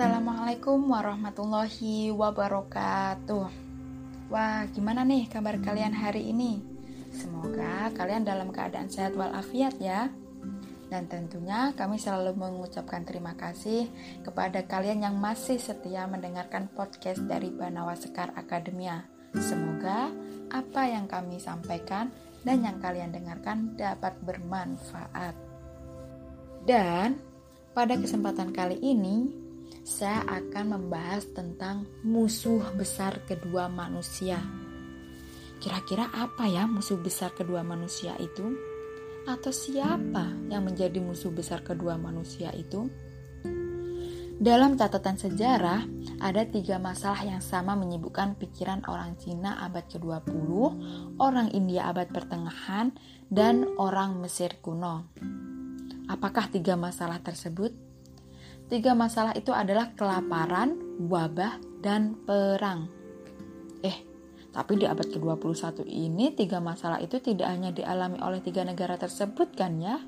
Assalamualaikum warahmatullahi wabarakatuh. Wah, gimana nih kabar kalian hari ini? Semoga kalian dalam keadaan sehat walafiat ya. Dan tentunya kami selalu mengucapkan terima kasih kepada kalian yang masih setia mendengarkan podcast dari Banawa Sekar Akademia. Semoga apa yang kami sampaikan dan yang kalian dengarkan dapat bermanfaat. Dan pada kesempatan kali ini, saya akan membahas tentang musuh besar kedua manusia. Kira-kira apa ya musuh besar kedua manusia itu? Atau siapa yang menjadi musuh besar kedua manusia itu? Dalam catatan sejarah, ada tiga masalah yang sama menyibukkan pikiran orang Cina abad ke-20, orang India abad pertengahan, dan orang Mesir kuno. Apakah tiga masalah tersebut? Tiga masalah itu adalah kelaparan, wabah, dan perang. Eh, tapi di abad ke-21 ini tiga masalah itu tidak hanya dialami oleh tiga negara tersebut kan ya?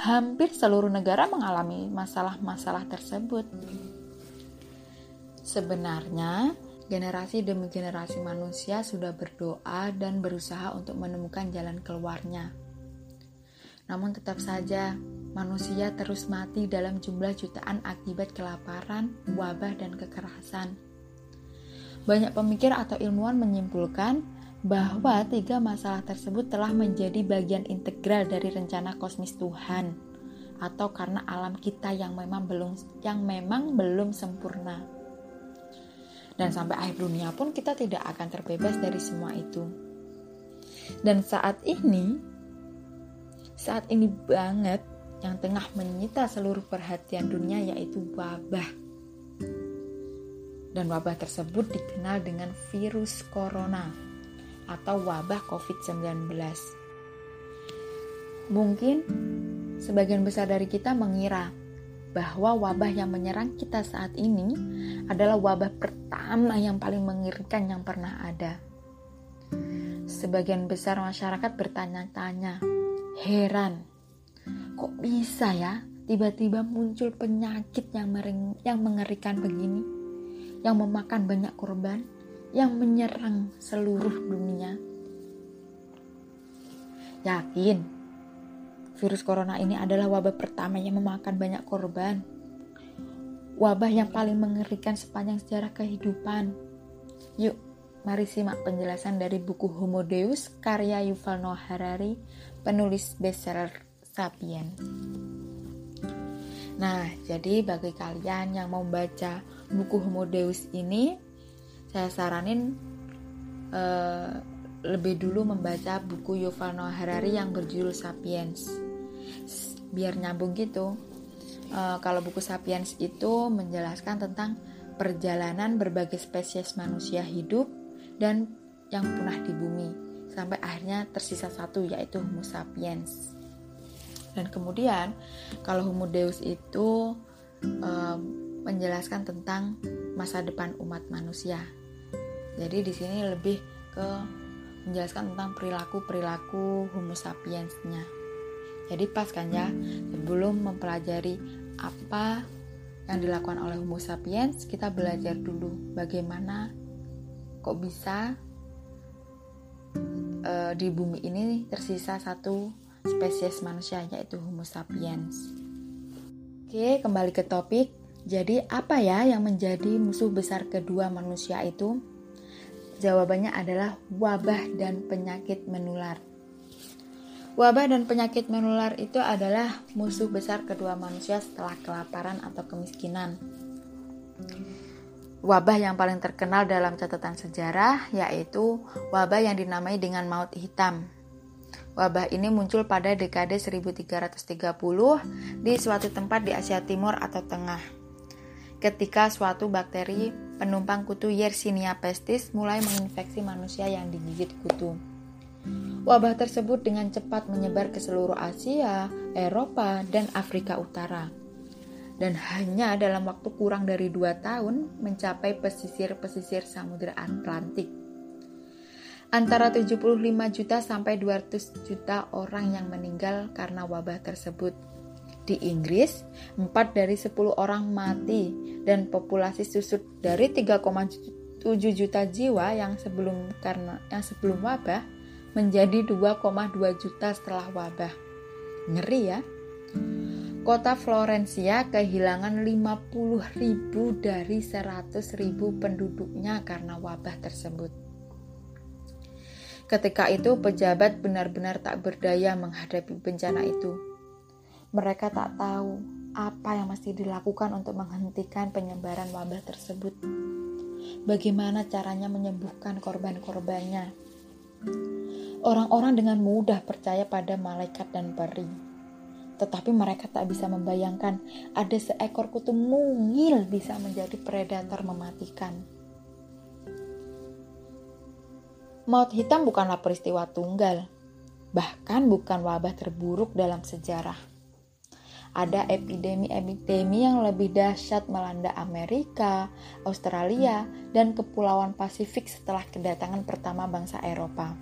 Hampir seluruh negara mengalami masalah-masalah tersebut. Sebenarnya, generasi demi generasi manusia sudah berdoa dan berusaha untuk menemukan jalan keluarnya. Namun tetap saja manusia terus mati dalam jumlah jutaan akibat kelaparan, wabah, dan kekerasan. Banyak pemikir atau ilmuwan menyimpulkan bahwa tiga masalah tersebut telah menjadi bagian integral dari rencana kosmis Tuhan atau karena alam kita yang memang belum yang memang belum sempurna. Dan sampai akhir dunia pun kita tidak akan terbebas dari semua itu. Dan saat ini saat ini banget yang tengah menyita seluruh perhatian dunia yaitu wabah. Dan wabah tersebut dikenal dengan virus corona atau wabah COVID-19. Mungkin sebagian besar dari kita mengira bahwa wabah yang menyerang kita saat ini adalah wabah pertama yang paling mengerikan yang pernah ada. Sebagian besar masyarakat bertanya-tanya, heran Kok bisa ya tiba-tiba muncul penyakit yang mering, yang mengerikan begini, yang memakan banyak korban, yang menyerang seluruh dunia? Yakin virus corona ini adalah wabah pertama yang memakan banyak korban. Wabah yang paling mengerikan sepanjang sejarah kehidupan. Yuk, mari simak penjelasan dari buku Homo Deus karya Yuval Noah Harari, penulis bestseller Sapien. Nah, jadi bagi kalian yang mau baca buku Homo Deus ini, saya saranin uh, lebih dulu membaca buku Yuval Noah Harari yang berjudul Sapiens. Biar nyambung gitu. Uh, kalau buku Sapiens itu menjelaskan tentang perjalanan berbagai spesies manusia hidup dan yang punah di bumi sampai akhirnya tersisa satu yaitu Homo sapiens. Dan kemudian kalau Homo Deus itu um, menjelaskan tentang masa depan umat manusia. Jadi di sini lebih ke menjelaskan tentang perilaku-perilaku Homo sapiensnya. Jadi pas kan ya, sebelum mempelajari apa yang dilakukan oleh Homo sapiens, kita belajar dulu bagaimana kok bisa uh, di bumi ini tersisa satu spesies manusia yaitu Homo sapiens. Oke, kembali ke topik. Jadi apa ya yang menjadi musuh besar kedua manusia itu? Jawabannya adalah wabah dan penyakit menular. Wabah dan penyakit menular itu adalah musuh besar kedua manusia setelah kelaparan atau kemiskinan. Wabah yang paling terkenal dalam catatan sejarah yaitu wabah yang dinamai dengan maut hitam Wabah ini muncul pada dekade 1330 di suatu tempat di Asia Timur atau Tengah. Ketika suatu bakteri penumpang kutu Yersinia pestis mulai menginfeksi manusia yang digigit kutu. Wabah tersebut dengan cepat menyebar ke seluruh Asia, Eropa, dan Afrika Utara. Dan hanya dalam waktu kurang dari dua tahun mencapai pesisir-pesisir Samudra Atlantik antara 75 juta sampai 200 juta orang yang meninggal karena wabah tersebut. Di Inggris, 4 dari 10 orang mati dan populasi susut dari 3,7 juta jiwa yang sebelum karena yang sebelum wabah menjadi 2,2 juta setelah wabah. Ngeri ya. Kota Florencia kehilangan 50 ribu dari 100 ribu penduduknya karena wabah tersebut. Ketika itu pejabat benar-benar tak berdaya menghadapi bencana itu mereka tak tahu apa yang mesti dilakukan untuk menghentikan penyebaran wabah tersebut. Bagaimana caranya menyembuhkan korban-korbannya? Orang-orang dengan mudah percaya pada malaikat dan peri. Tetapi mereka tak bisa membayangkan ada seekor kutu mungil bisa menjadi predator mematikan. Maut hitam bukanlah peristiwa tunggal, bahkan bukan wabah terburuk dalam sejarah ada epidemi-epidemi yang lebih dahsyat melanda Amerika, Australia, dan Kepulauan Pasifik setelah kedatangan pertama bangsa Eropa.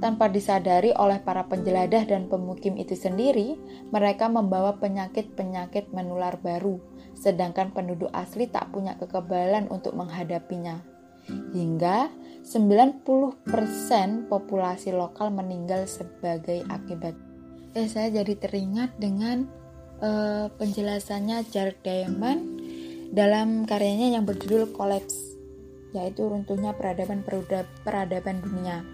Tanpa disadari oleh para penjeladah dan pemukim itu sendiri, mereka membawa penyakit-penyakit menular baru, sedangkan penduduk asli tak punya kekebalan untuk menghadapinya. Hingga 90% populasi lokal meninggal sebagai akibat eh saya jadi teringat dengan uh, penjelasannya Jared Diamond dalam karyanya yang berjudul Collapse yaitu runtuhnya peradaban peradaban dunia.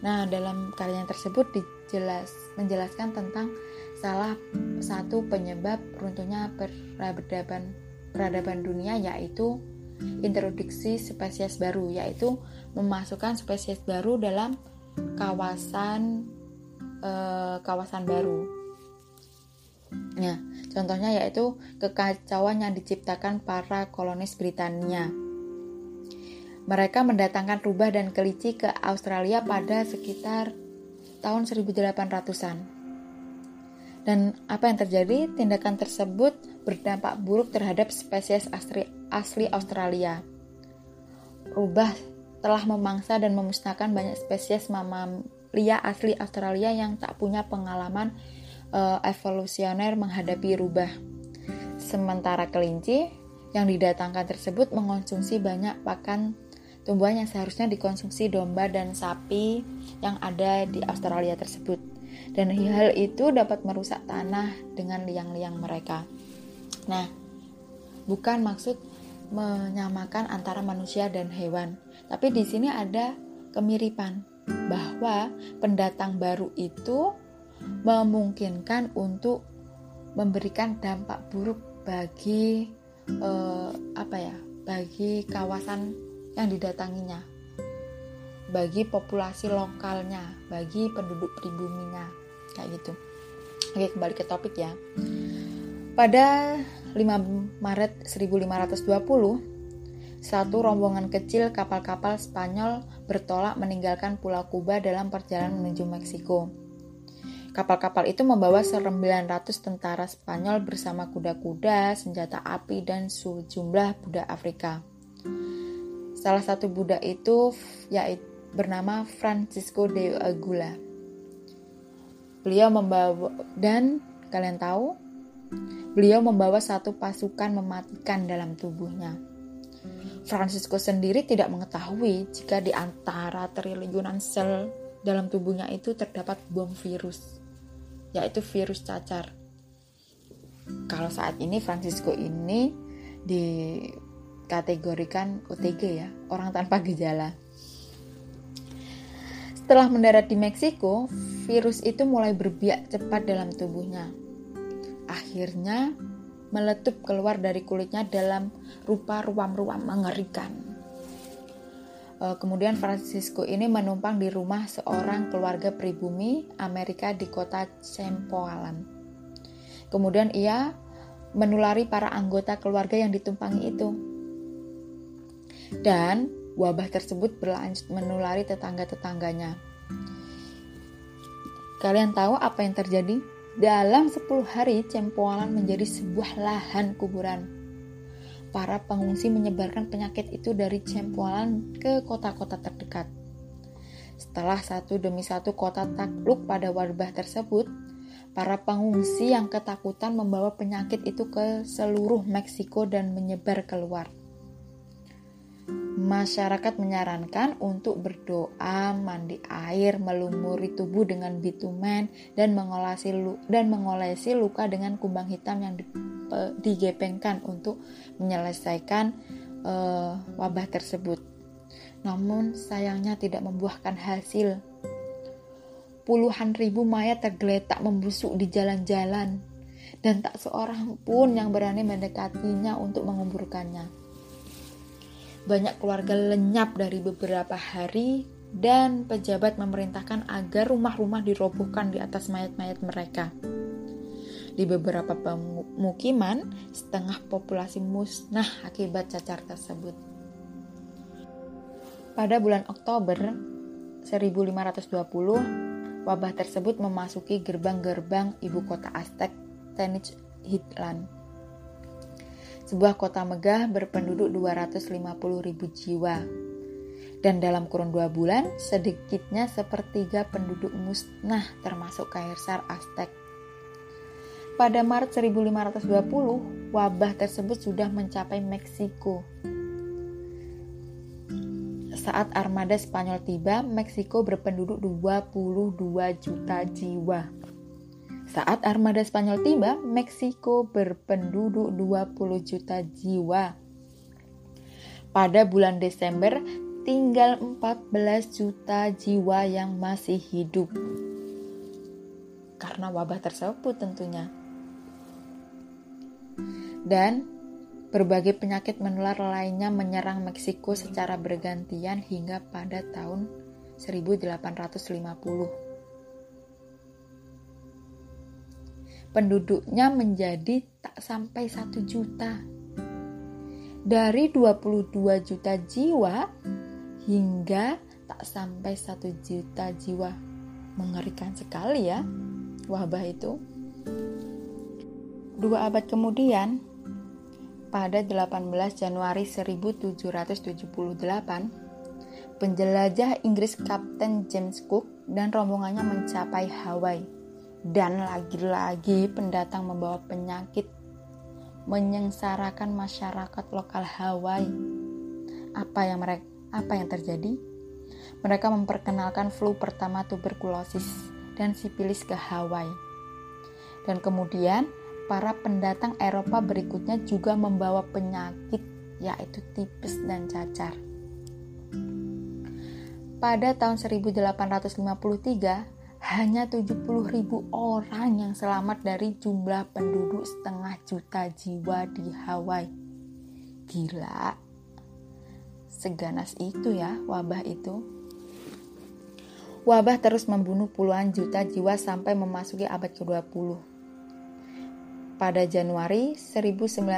Nah, dalam karya tersebut dijelas menjelaskan tentang salah satu penyebab runtuhnya peradaban peradaban dunia yaitu introduksi spesies baru yaitu memasukkan spesies baru dalam kawasan uh, kawasan baru. Nah, contohnya yaitu kekacauan yang diciptakan para kolonis Britania. Mereka mendatangkan rubah dan kelinci ke Australia pada sekitar tahun 1800-an. Dan apa yang terjadi? Tindakan tersebut berdampak buruk terhadap spesies asli, asli Australia. Rubah telah memangsa dan memusnahkan banyak spesies mamam, lia asli Australia yang tak punya pengalaman uh, evolusioner menghadapi rubah. Sementara kelinci yang didatangkan tersebut mengonsumsi banyak pakan tumbuhan yang seharusnya dikonsumsi domba dan sapi yang ada di Australia tersebut. Dan hal itu dapat merusak tanah dengan liang-liang mereka. Nah, bukan maksud menyamakan antara manusia dan hewan, tapi di sini ada kemiripan bahwa pendatang baru itu memungkinkan untuk memberikan dampak buruk bagi eh, apa ya bagi kawasan yang didatanginya bagi populasi lokalnya bagi penduduk pribuminya kayak gitu. Oke kembali ke topik ya. Pada 5 Maret 1520 satu rombongan kecil kapal-kapal Spanyol bertolak meninggalkan Pulau Kuba dalam perjalanan menuju Meksiko. Kapal-kapal itu membawa 900 tentara Spanyol bersama kuda-kuda, senjata api, dan sejumlah budak Afrika. Salah satu budak itu yaitu bernama Francisco de Agula. Beliau membawa dan kalian tahu, beliau membawa satu pasukan mematikan dalam tubuhnya. Francisco sendiri tidak mengetahui jika di antara triliunan sel dalam tubuhnya itu terdapat bom virus, yaitu virus cacar. Kalau saat ini Francisco ini dikategorikan OTG ya, orang tanpa gejala. Setelah mendarat di Meksiko, virus itu mulai berbiak cepat dalam tubuhnya. Akhirnya, meletup keluar dari kulitnya dalam rupa ruam-ruam mengerikan. Eh, kemudian Francisco ini menumpang di rumah seorang keluarga pribumi Amerika di kota Sempoalan. Kemudian ia menulari para anggota keluarga yang ditumpangi itu. Dan wabah tersebut berlanjut menulari tetangga-tetangganya. Kalian tahu apa yang terjadi? Dalam 10 hari, Cempoalan menjadi sebuah lahan kuburan. Para pengungsi menyebarkan penyakit itu dari Cempoalan ke kota-kota terdekat. Setelah satu demi satu kota takluk pada wabah tersebut, para pengungsi yang ketakutan membawa penyakit itu ke seluruh Meksiko dan menyebar keluar. Masyarakat menyarankan untuk berdoa, mandi air, melumuri tubuh dengan bitumen, dan mengolesi, dan mengolesi luka dengan kumbang hitam yang digepengkan untuk menyelesaikan uh, wabah tersebut. Namun sayangnya tidak membuahkan hasil. Puluhan ribu mayat tergeletak membusuk di jalan-jalan, dan tak seorang pun yang berani mendekatinya untuk menguburkannya. Banyak keluarga lenyap dari beberapa hari dan pejabat memerintahkan agar rumah-rumah dirobohkan di atas mayat-mayat mereka. Di beberapa pemukiman, setengah populasi musnah akibat cacar tersebut. Pada bulan Oktober 1520, wabah tersebut memasuki gerbang-gerbang ibu kota Aztec, Tenochtitlan sebuah kota megah berpenduduk 250 ribu jiwa. Dan dalam kurun dua bulan, sedikitnya sepertiga penduduk musnah termasuk Kaisar Aztec. Pada Maret 1520, wabah tersebut sudah mencapai Meksiko. Saat armada Spanyol tiba, Meksiko berpenduduk 22 juta jiwa. Saat armada Spanyol tiba, Meksiko berpenduduk 20 juta jiwa. Pada bulan Desember, tinggal 14 juta jiwa yang masih hidup. Karena wabah tersebut tentunya. Dan berbagai penyakit menular lainnya menyerang Meksiko secara bergantian hingga pada tahun 1850. Penduduknya menjadi tak sampai satu juta. Dari 22 juta jiwa hingga tak sampai satu juta jiwa. Mengerikan sekali ya wabah itu. Dua abad kemudian, pada 18 Januari 1778, penjelajah Inggris Kapten James Cook dan rombongannya mencapai Hawaii dan lagi-lagi pendatang membawa penyakit menyengsarakan masyarakat lokal Hawaii. Apa yang mereka apa yang terjadi? Mereka memperkenalkan flu pertama tuberkulosis dan sipilis ke Hawaii. Dan kemudian para pendatang Eropa berikutnya juga membawa penyakit yaitu tipes dan cacar. Pada tahun 1853, hanya 70 ribu orang yang selamat dari jumlah penduduk setengah juta jiwa di Hawaii. Gila. Seganas itu ya wabah itu. Wabah terus membunuh puluhan juta jiwa sampai memasuki abad ke-20. Pada Januari 1918,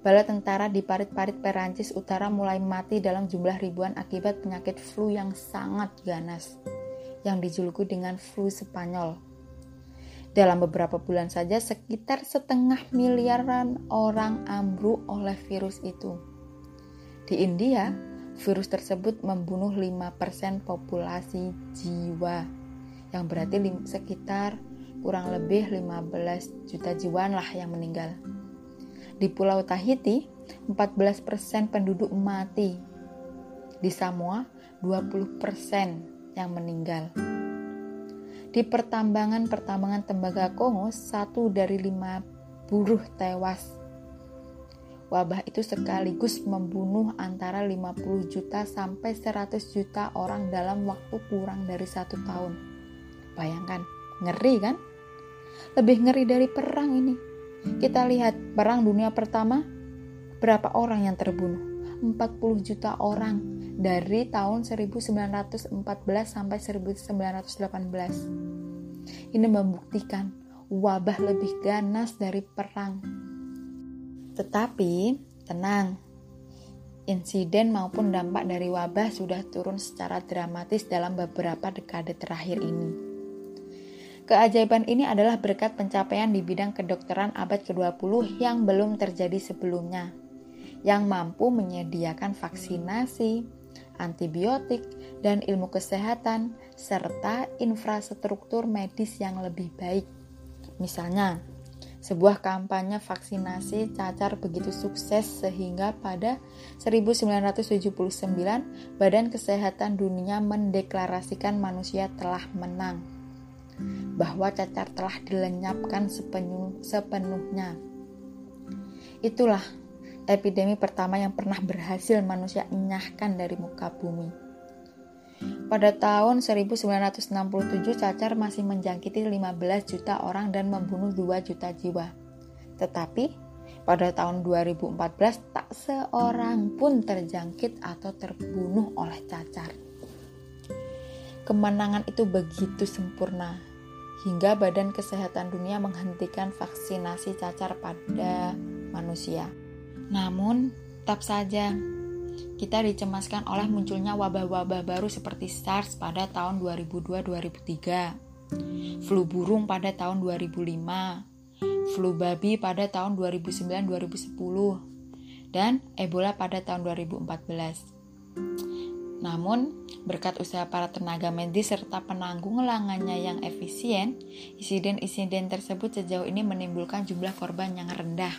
bala tentara di parit-parit Perancis Utara mulai mati dalam jumlah ribuan akibat penyakit flu yang sangat ganas yang dijuluki dengan flu Spanyol. Dalam beberapa bulan saja sekitar setengah miliaran orang ambruk oleh virus itu. Di India, virus tersebut membunuh 5% populasi jiwa, yang berarti sekitar kurang lebih 15 juta jiwa lah yang meninggal. Di Pulau Tahiti, 14% penduduk mati. Di Samoa, 20% yang meninggal. Di pertambangan-pertambangan tembaga Kongo, satu dari lima buruh tewas. Wabah itu sekaligus membunuh antara 50 juta sampai 100 juta orang dalam waktu kurang dari satu tahun. Bayangkan, ngeri kan? Lebih ngeri dari perang ini. Kita lihat perang dunia pertama, berapa orang yang terbunuh? 40 juta orang dari tahun 1914 sampai 1918. Ini membuktikan wabah lebih ganas dari perang. Tetapi, tenang. Insiden maupun dampak dari wabah sudah turun secara dramatis dalam beberapa dekade terakhir ini. Keajaiban ini adalah berkat pencapaian di bidang kedokteran abad ke-20 yang belum terjadi sebelumnya, yang mampu menyediakan vaksinasi, antibiotik, dan ilmu kesehatan serta infrastruktur medis yang lebih baik. Misalnya, sebuah kampanye vaksinasi cacar begitu sukses sehingga pada 1979 Badan Kesehatan Dunia mendeklarasikan manusia telah menang bahwa cacar telah dilenyapkan sepenuh, sepenuhnya. Itulah epidemi pertama yang pernah berhasil manusia enyahkan dari muka bumi. Pada tahun 1967 cacar masih menjangkiti 15 juta orang dan membunuh 2 juta jiwa. Tetapi pada tahun 2014 tak seorang pun terjangkit atau terbunuh oleh cacar. Kemenangan itu begitu sempurna hingga Badan Kesehatan Dunia menghentikan vaksinasi cacar pada manusia. Namun, tetap saja kita dicemaskan oleh munculnya wabah-wabah baru seperti SARS pada tahun 2002-2003, flu burung pada tahun 2005, flu babi pada tahun 2009-2010, dan Ebola pada tahun 2014. Namun, berkat usaha para tenaga medis serta penanggung langannya yang efisien, insiden-insiden tersebut sejauh ini menimbulkan jumlah korban yang rendah.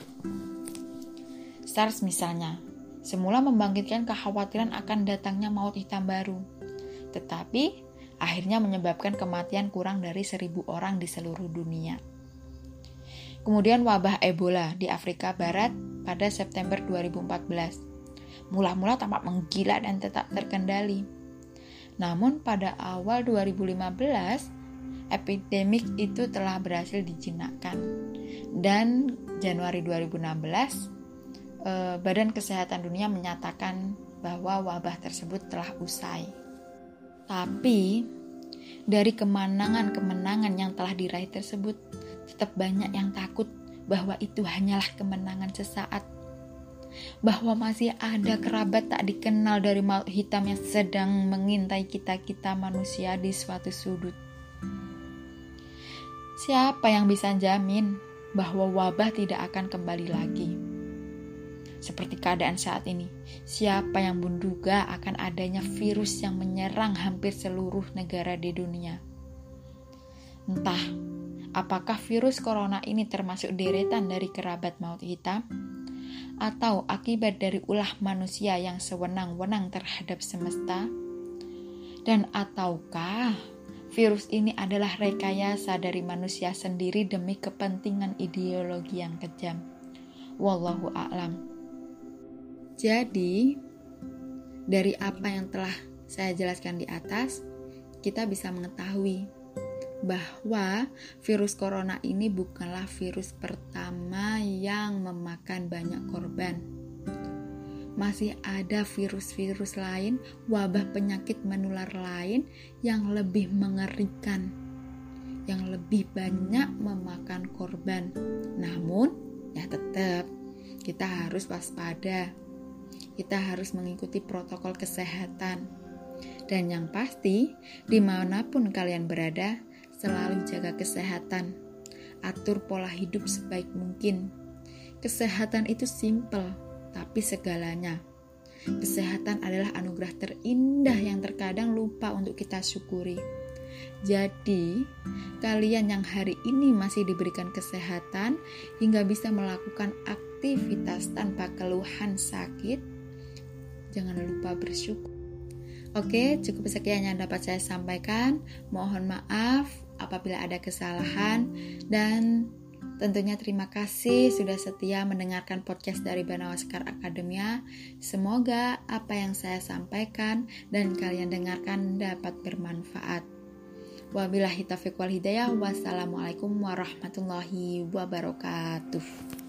SARS misalnya, semula membangkitkan kekhawatiran akan datangnya maut hitam baru. Tetapi, akhirnya menyebabkan kematian kurang dari seribu orang di seluruh dunia. Kemudian wabah Ebola di Afrika Barat pada September 2014. Mula-mula tampak menggila dan tetap terkendali. Namun pada awal 2015, epidemik itu telah berhasil dijinakkan. Dan Januari 2016, Eh, Badan Kesehatan Dunia menyatakan bahwa wabah tersebut telah usai. Tapi dari kemenangan-kemenangan yang telah diraih tersebut, tetap banyak yang takut bahwa itu hanyalah kemenangan sesaat. Bahwa masih ada kerabat tak dikenal dari maut hitam yang sedang mengintai kita-kita manusia di suatu sudut. Siapa yang bisa jamin bahwa wabah tidak akan kembali lagi? Seperti keadaan saat ini, siapa yang menduga akan adanya virus yang menyerang hampir seluruh negara di dunia? Entah, apakah virus corona ini termasuk deretan dari kerabat maut hitam? Atau akibat dari ulah manusia yang sewenang-wenang terhadap semesta? Dan ataukah virus ini adalah rekayasa dari manusia sendiri demi kepentingan ideologi yang kejam? Wallahu a'lam. Jadi, dari apa yang telah saya jelaskan di atas, kita bisa mengetahui bahwa virus corona ini bukanlah virus pertama yang memakan banyak korban. Masih ada virus-virus lain, wabah penyakit menular lain yang lebih mengerikan, yang lebih banyak memakan korban. Namun, ya tetap kita harus waspada kita harus mengikuti protokol kesehatan. Dan yang pasti, di mana pun kalian berada, selalu jaga kesehatan. Atur pola hidup sebaik mungkin. Kesehatan itu simple, tapi segalanya. Kesehatan adalah anugerah terindah yang terkadang lupa untuk kita syukuri. Jadi, kalian yang hari ini masih diberikan kesehatan hingga bisa melakukan aktivitas tanpa keluhan sakit, jangan lupa bersyukur. Oke, cukup sekian yang dapat saya sampaikan. Mohon maaf apabila ada kesalahan dan tentunya terima kasih sudah setia mendengarkan podcast dari Banawaskar Akademia. Semoga apa yang saya sampaikan dan kalian dengarkan dapat bermanfaat. Wabillahi taufiq wal hidayah. Wassalamualaikum warahmatullahi wabarakatuh.